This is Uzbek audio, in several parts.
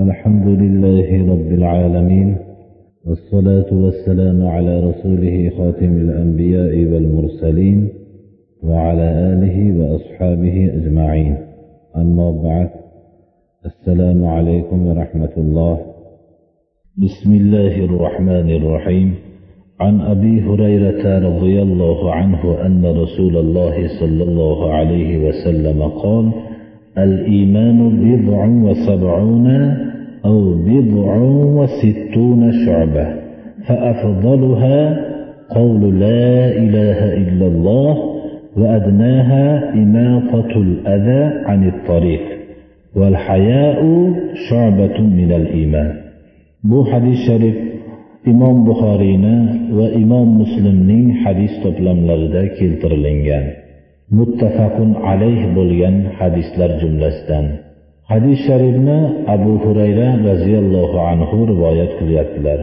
الحمد لله رب العالمين والصلاة والسلام على رسوله خاتم الأنبياء والمرسلين وعلى آله وأصحابه أجمعين. أما بعد السلام عليكم ورحمة الله. بسم الله الرحمن الرحيم. عن أبي هريرة رضي الله عنه أن رسول الله صلى الله عليه وسلم قال الإيمان بضع وسبعون أو بضع وستون شعبة فأفضلها قول لا إله إلا الله وأدناها إماطة الأذى عن الطريق والحياء شعبة من الإيمان bu hadis sharif imom buxoriyni va imom muslimning hadis to'plamlarida keltirilgan muttafaqun alayh bo'lgan hadislar jumlasidan hadis sharifni abu hurayra roziyallohu anhu rivoyat qilyaptilar.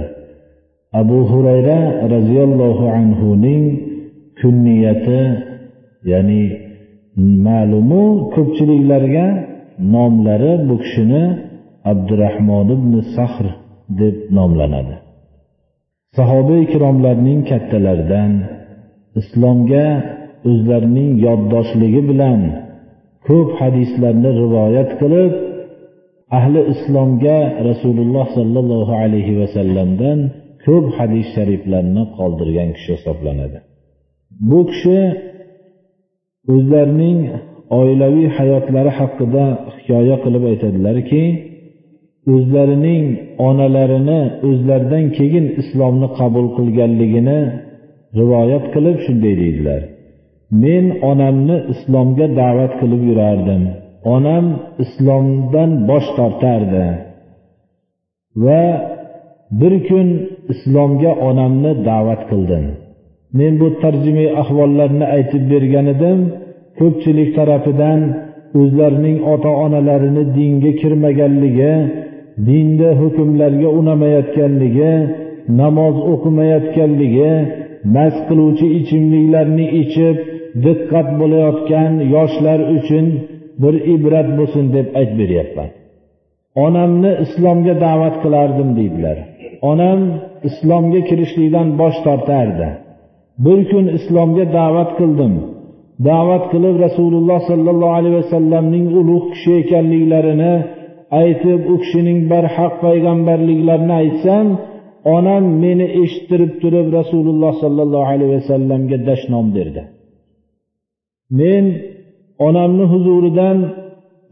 Abu hurayra roziyallohu anhuning kunniyati ya'ni ma'lumu ko'pchiliklarga nomlari bu kishini abdurahmon ibn sahr deb nomlanadi. Sahoba ikromlarning kattalaridan islomga o'zlarining yoddoshligi bilan ko'p hadislarni rivoyat qilib ahli islomga rasululloh sollallohu alayhi vasallamdan ko'p hadis shariflarni qoldirgan kishi hisoblanadi. Bu kishi o'zlarining oilaviy hayotlari haqida hikoya qilib aytadilarki o'zlarining onalarini o'zlaridan keyin islomni qabul qilganligini rivoyat qilib shunday deydilar. Men onamni islomga da'vat qilib yurardim. Onam islomdan bosh tortardi. Va bir kun islomga onamni da'vat qildim. Men bu tarjimai ahvollarni aytib bergan edim. Ko'pchilik tarafidan o'zlarining ota onalarini dinga kirmaganligi dinda hukmlarga unamayotganligi namoz o'qimayotganligi mast qiluvchi ichimliklarni ichib diqqat bo'layotgan yoshlar uchun bir ibrat bo'lsin deb aytib beryapman. Onamni islomga da'vat qilardim deydilar. Onam islomga kirishlikdan bosh tortardi. Bir kun islomga da'vat qildim. Da'vat qilib rasululloh sollallohu alayhi vasallamning ulug' kishi ekanliklarini aytib u kishining barhaq payg'ambarliklarini aytsam onam meni eshittirib turib rasululloh sollallohu alayhi vasallamga dashnom berdi. Men onamni huzuridan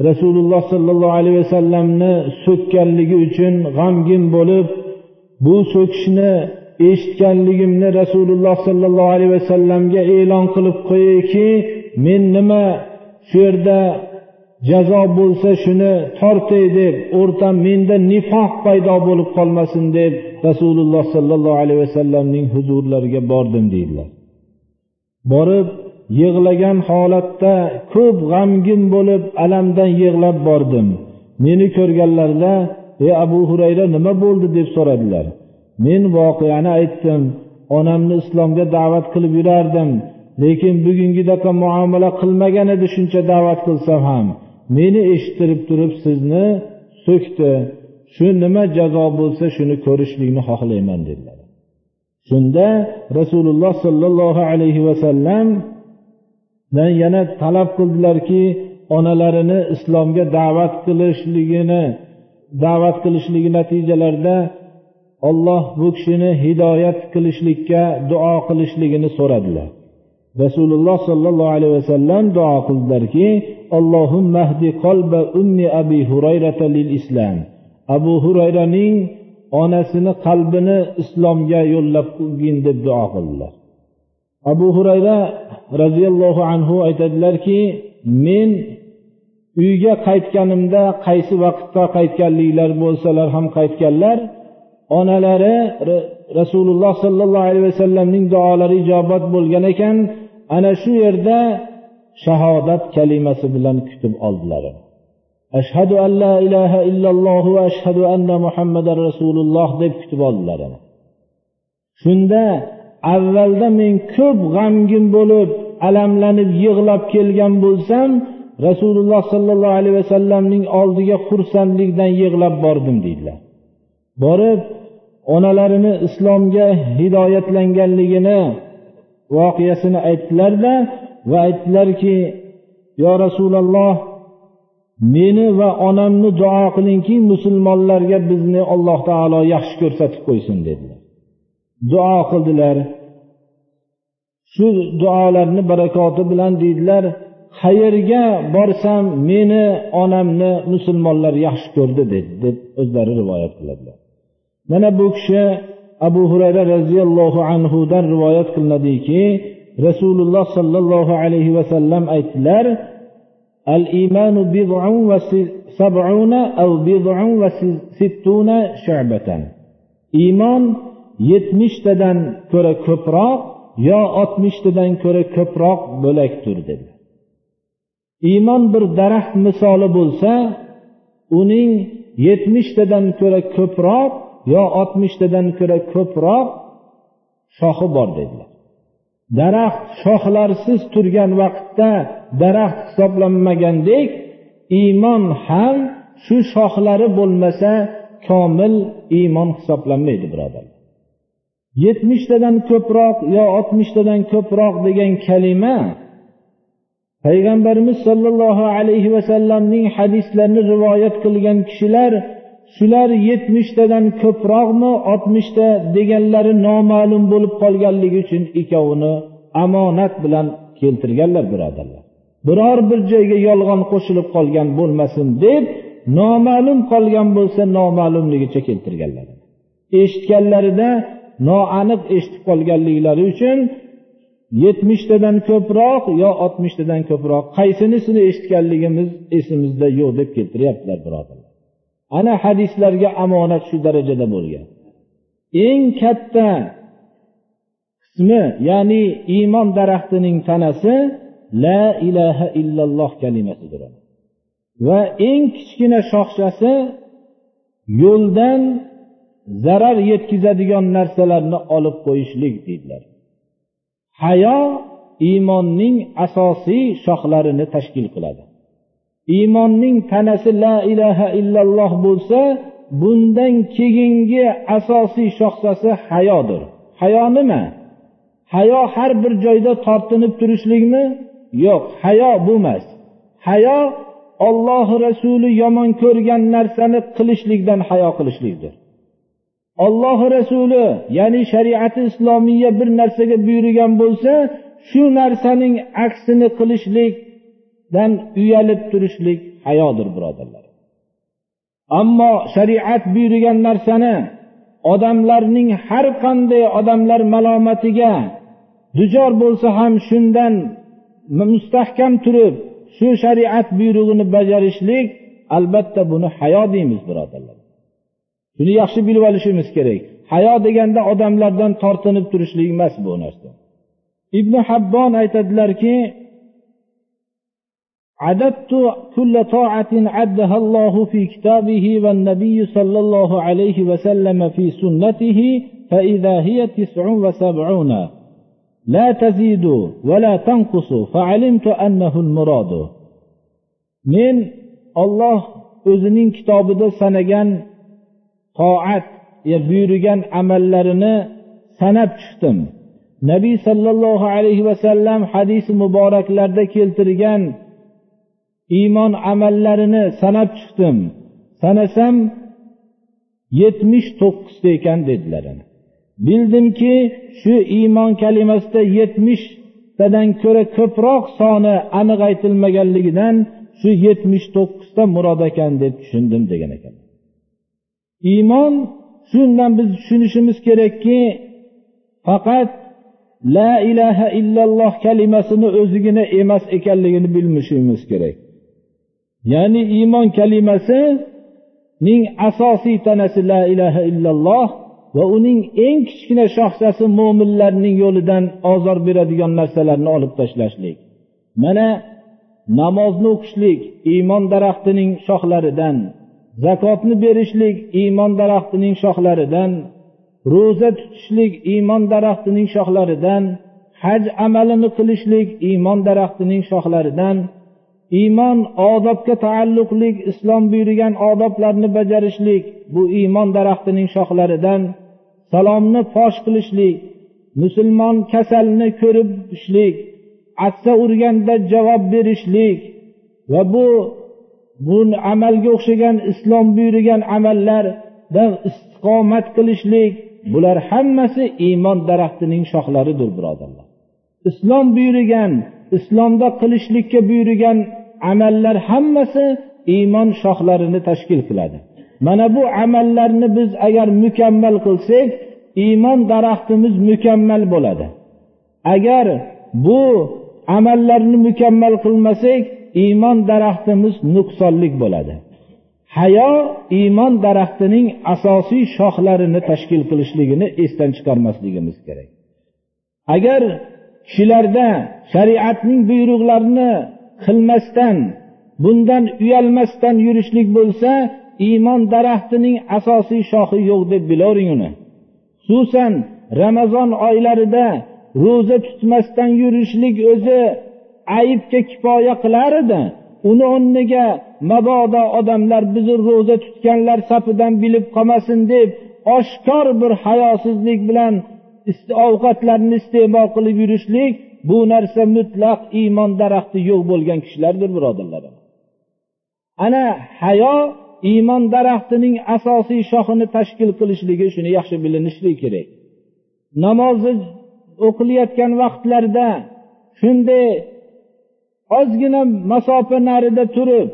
rasululloh sollallohu alayhi vasallamni so'kkanligi uchun g'amgin bo'lib bu so'kishni eshitganligimni rasululloh sollallohu alayhi vasallamga e'lon qilib qo'yayki men nima shu yerda jazo bo'lsa shuni tortay deb o'rta menda nifoq paydo bo'lib qolmasin deb rasululloh sollallohu alayhi vasallamning huzurlariga bordim deydilar. Borib yig'lagan holatda ko'p g'amgin bo'lib alamdan yig'lab bordim. Meni ko'rganlarida ey abu hurayra nima bo'ldi? deb so'radilar. Men voqeani aytdim onamni islomga da'vat qilib yurardim lekin bugungidaqa muomala qilmagan edi shuncha da'vat qilsam ham. Meni eshittirib turib sizni so'kdi. Shu nima jazo bo'lsa shuni ko'rishlikni xohlayman dedilar. Shunda rasululloh sollallohu alayhi vasallam yana talab qildilarki onalarini islomga da'vat qilishligini da'vat qilishligi natijalarida olloh bu kishini hidoyat qilishlikka duo qilishligini so'radilar. Rasululloh sollallohu alayhi vasallam duo qildilarki allohumma qalba ummi abi hurayrata lil islam. Abu hurayraning onasini qalbini islomga yo'llab qilgin deb duo qildilar. Abu hurayra roziyallohu anhu aytadilarki men uyga qaytganimda qaysi vaqtda qaytganliklar bo'lsalar ham qaytganlar onalari rasululloh sollallohu alayhi vasallamning duolari ijobat bo'lgan ekan ana shu yerda shahodat kalimasi bilan kutib oldilar ashhadu an la ilaha illalloh va ashhadu anna muhammadan rasululloh deb kutib oldilar shunda avvalda men ko'p g'amgin bo'lib alamlanib yig'lab kelgan bo'lsam rasululloh sollallohu alayhi vasallamning oldiga xursandlikdan yig'lab bordim deydilar. Borib onalarini islomga hidoyatlanganligini voqeasini aytdilarda va aytdilarki yo rasululloh meni va onamni duo qilingki musulmonlarga bizni alloh taolo yaxshi ko'rsatib qo'ysin dedilar. Duo qildilar. Shu duolarni barakoti bilan deydilar qayerga borsam meni onamni musulmonlar yaxshi ko'rdi dedi deb o'zlari rivoyat qiladilar. Mana bu kishi abu hurayra roziyallohu anhudan rivoyat qilinadiki rasululloh sollallohu alayhi vasallam aytdilar al imanu bid'un va sab'una aw bid'un va sittuna shu'batan. Iymon yetmishtadan ko'ra ko'proq yo oltmishtadan ko'ra ko'proq bo'lakdir dedi. Iymon bir daraxt misoli bo'lsa uning yetmishtadan ko'ra ko'proq yo oltmishtadan ko'ra ko'proq shoxi bor dedilar daraxt shoxlarsiz turgan vaqtda daraxt hisoblanmagandek iymon ham shu shoxlari bo'lmasa komil iymon hisoblanmaydi birodarlar yetmishtadan ko'proq yo oltmishtadan ko'proq degan kalima payg'ambarimiz sollallohu alayhi vasallamning hadislarini rivoyat qilgan kishilar shular yetmishtadan ko'proqmi oltmishta deganlari noma'lum bo'lib qolganligi uchun ikkovini omonat bilan keltirganlar birodarlar. Biror bir joyga yolg'on qo'shilib qolgan bo'lmasin deb noma'lum qolgan bo'lsa noma'lumligicha keltirganlar. Eshitganlarida noaniq eshitib qolganliklari uchun yetmishtadan ko'proq yo oltmishtadan ko'proq qaysinisini eshitganligimiz esimizda yo'q deb keltiryaptilar birodarlar. Ana hadislarga omonat shu darajada bo'lgan. Eng katta qismi ya'ni iymon daraxtining tanasi la ilaha illalloh kalimasidir va eng kichkina shoxchasi yo'ldan zarar yetkazadigan narsalarni olib qo'yishlik deydilar hayo iymonning asosiy shoxlarini tashkil qiladi. Iymonning tanasi la ilaha illalloh bo'lsa bundan keyingi asosiy shoxsasi hayodir. Hayo nima? Hayo har bir joyda tortinib turishlikmi? Yo'q hayo bo'lmas hayo olloh rasuli yomon ko'rgan narsani qilishlikdan hayo qilishlikdir. Olloh rasuli ya'ni shariati islomiya bir narsaga buyurgan bo'lsa shu narsaning aksini qilishlikdan uyalib turishlik hayodir birodarlar. Ammo shariat buyurgan narsani odamlarning har qanday odamlar malomatiga duchor bo'lsa ham shundan mustahkam turib shu shariat buyrug'ini bajarishlik albatta buni hayo deymiz birodarlar. shuni yaxshi bilib olishimiz kerak hayo deganda odamlardan tortinib turishlik emas bu narsa ibn habbon aytadilarki عددت كل طاعة عدها الله في كتابه والنبي صلى الله عليه وسلم في سنته فإذا هي تسع وسبعون لا تزيد ولا تنقص فعلمت أنه المراد من الله o'zining kitobida sanagan toat buyurgan amallarini sanab chiqdim. Nabiy sollallohu alayhi vasallam hadisi muboraklarda keltirgan iymon amallarini sanab chiqdim. Sanasam yetmish to'qqizta ekan dedilar bildimki shu iymon kalimasida yetmishtadan ko'ra ko'proq soni aniq aytilmaganligidan shu yetmish to'qqizta murod ekan deb tushundim degan ekan. Iymon shundan biz tushunishimiz kerakki faqat la ilaha illalloh kalimasini o'zigina emas ekanligini bilishimiz kerak. Ya'ni iymon kalimasining asosiy tanasi la ilaha illalloh va uning eng kichkina shoxchasi mo'minlarning yo'lidan ozor beradigan narsalarni olib tashlashlik. Mana namozni o'qishlik iymon daraxtining shoxlaridan zakotni berishlik iymon daraxtining shoxlaridan ro'za tutishlik iymon daraxtining shoxlaridan haj amalini qilishlik iymon daraxtining shoxlaridan iymon odobga taalluqli islom buyurgan odoblarni bajarishlik bu iymon daraxtining shoxlaridan salomni fosh qilishlik musulmon kasalni ko'rib ishlik atsa urganda javob berishlik va bu bu amalga o'xshagan islom buyurgan amallarda istiqomat qilishlik bular hammasi iymon daraxtining shoxlaridir birodarlar. Islom buyurgan islomda qilishlikka buyurgan amallar hammasi iymon shoxlarini tashkil qiladi. Mana bu amallarni biz agar mukammal qilsak iymon daraxtimiz mukammal bo'ladi. Agar bu amallarni mukammal qilmasak iymon daraxtimiz nuqsonlik bo'ladi. Hayo iymon daraxtining asosiy shoxlarini tashkil qilishligini esdan chiqarmasligimiz kerak. Agar kishilarda shariatning buyruqlarini qilmasdan bundan uyalmasdan yurishlik bo'lsa iymon daraxtining asosiy shoxi yo'q deb bilavering uni. Xususan ramazon oylarida ro'za tutmasdan yurishlik o'zi aybga kifoya qilar edi. Uni o'rniga mabodo odamlar bizni ro'za tutganlar safidan bilib qolmasin deb oshkor bir hayosizlik bilan ovqatlarni iste'mol qilib yurishlik bu narsa mutlaq iymon daraxti yo'q bo'lgan kishilardir birodarlar. Ana hayo iymon daraxtining asosiy shoxini tashkil qilishligi shuni yaxshi bilinishligi kerak. Namozni o'qilayotgan vaqtlarda shunday ozgina masofa narida turib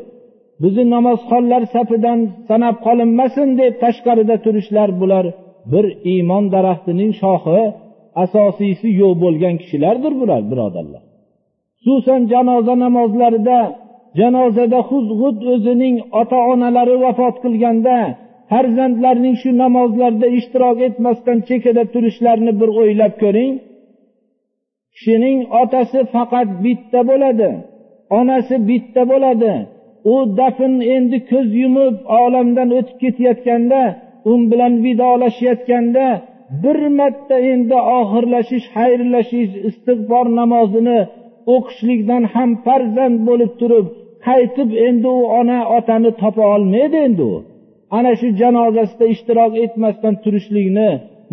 bizni namozxonlar safidan sanab qolinmasin deb tashqarida turishlar bular bir iymon daraxtining shoxi asosiysi yo'q bo'lgan kishilardir bular birodarlar. Xususan janoza namozlarida janozada huzg'ud o'zining ota onalari vafot qilganda farzandlarning shu namozlarda ishtirok etmasdan chekkada turishlarini bir o'ylab ko'ring. Kishining otasi faqat bitta bo'ladi onasi bitta bo'ladi. U dafn endi ko'z yumib olamdan o'tib ketayotganda u bilan vidolashayotganda bir marta endi oxirlashish xayrlashish istig'for namozini o'qishlikdan ham farzand bo'lib turib qaytib endi u ona otani topa olmaydi endi u. Ana shu janozasida ishtirok etmasdan turishlikni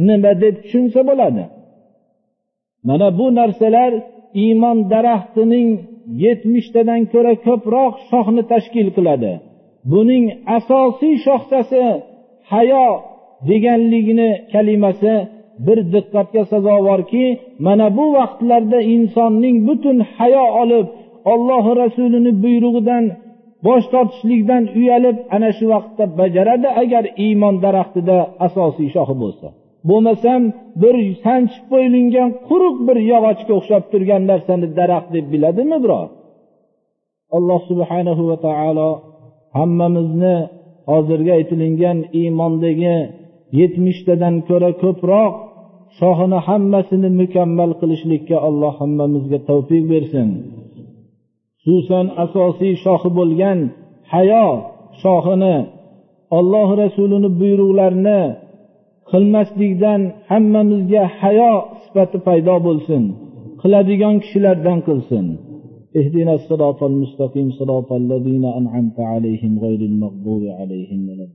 nima deb tushunsa bo'ladi? Mana bu narsalar iymon daraxtining yetmishtadan ko'ra ko'proq shoxni tashkil qiladi. Buning asosiy shoxchasi hayo deganligini kalimasi bir diqqatga sazovorki mana bu vaqtlarda insonning butun hayo olib ollohi rasulini buyrug'idan bosh tortishlikdan uyalib ana shu vaqtda bajaradi agar iymon daraxtida asosiy shoxi bo'lsa. Bo'lmasam bir sanchib qo'yilgan quruq bir yog'ochga o'xshab turgan narsani daraxt deb biladimi biror? Alloh subhanahu va taolo hammamizni hozirgi aytilingan iymondagi yetmishtadan ko'ra ko'proq shohini hammasini mukammal qilishlikka alloh hammamizga tavfiq bersin. Xususan asosiy shohi bo'lgan hayo shohini olloh rasulini buyruqlarini qilmaslikdan hammamizga hayo sifati paydo bo'lsin qiladigan kishilardan qilsin اهدنا الصراط المستقيم صراط الذين أنعمت عليهم غير المغضوب عليهم ولا